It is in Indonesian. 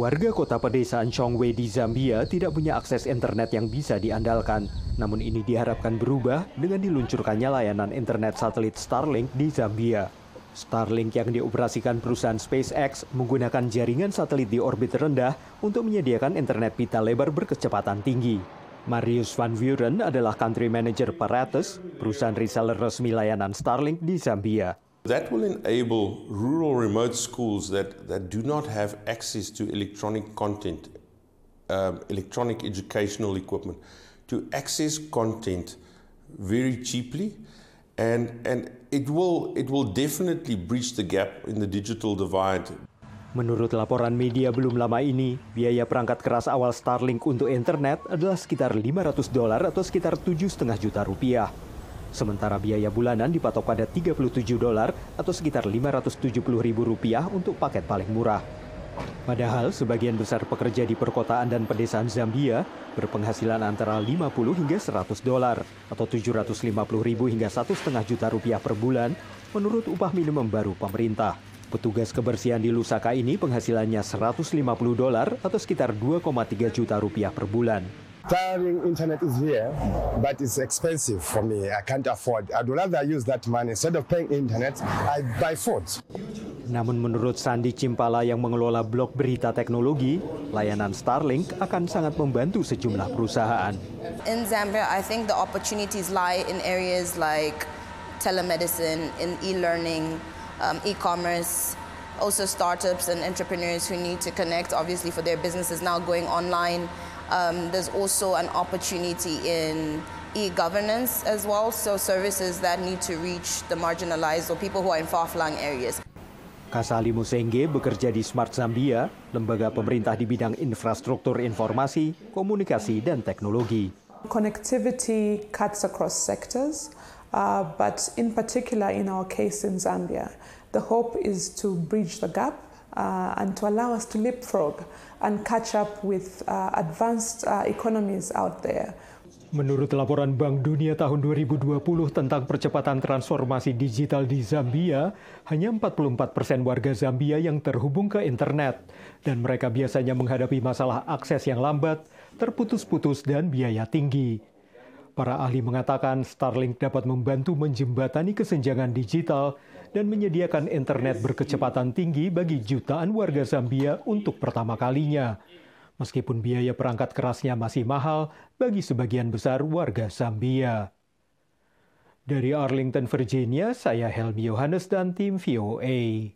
Warga kota pedesaan Chongwei di Zambia tidak punya akses internet yang bisa diandalkan. Namun ini diharapkan berubah dengan diluncurkannya layanan internet satelit Starlink di Zambia. Starlink yang dioperasikan perusahaan SpaceX menggunakan jaringan satelit di orbit rendah untuk menyediakan internet pita lebar berkecepatan tinggi. Marius Van Vuren adalah country manager Paratus, perusahaan reseller resmi layanan Starlink di Zambia. That will enable rural remote schools that, that do not have access to electronic content, um, electronic educational equipment, to access content very cheaply. And, and it, will, it will definitely breach the gap in the digital divide. Menurut laporan media belum lama ini, biaya perangkat keras awal Starlink untuk internet adalah sekitar 500 dolar atau sekitar 7,5 juta rupiah. Sementara biaya bulanan dipatok pada 37 dolar atau sekitar 570 ribu rupiah untuk paket paling murah. Padahal sebagian besar pekerja di perkotaan dan pedesaan Zambia berpenghasilan antara 50 hingga 100 dolar atau 750 ribu hingga 1,5 juta rupiah per bulan menurut upah minimum baru pemerintah. Petugas kebersihan di Lusaka ini penghasilannya 150 dolar atau sekitar 2,3 juta rupiah per bulan. Starring internet is here, but it's expensive for me. I can't afford. I'd rather use that money instead of paying internet. I buy food. Namun menurut Sandi Cimpala yang mengelola blog berita teknologi, layanan Starlink akan sangat membantu sejumlah perusahaan. In Zambia, I think the opportunities lie in areas like telemedicine, in e-learning, um, e-commerce, also startups and entrepreneurs who need to connect, obviously, for their businesses now going online. Um, there's also an opportunity in e-governance as well, so services that need to reach the marginalized or people who are in far-flung areas. Kasali Musenge bekerja di Smart Zambia, lembaga pemerintah di bidang infrastruktur informasi, komunikasi, dan teknologi. Connectivity cuts across sectors, uh, but in particular in our case in Zambia, the hope is to bridge the gap uh, and to allow us to leapfrog and catch up with uh, advanced uh, economies out there. Menurut laporan Bank Dunia tahun 2020 tentang percepatan transformasi digital di Zambia, hanya 44 persen warga Zambia yang terhubung ke internet, dan mereka biasanya menghadapi masalah akses yang lambat, terputus-putus, dan biaya tinggi. Para ahli mengatakan Starlink dapat membantu menjembatani kesenjangan digital dan menyediakan internet berkecepatan tinggi bagi jutaan warga Zambia untuk pertama kalinya. Meskipun biaya perangkat kerasnya masih mahal bagi sebagian besar warga Zambia. Dari Arlington, Virginia, saya Helmi Yohanes dan tim VOA.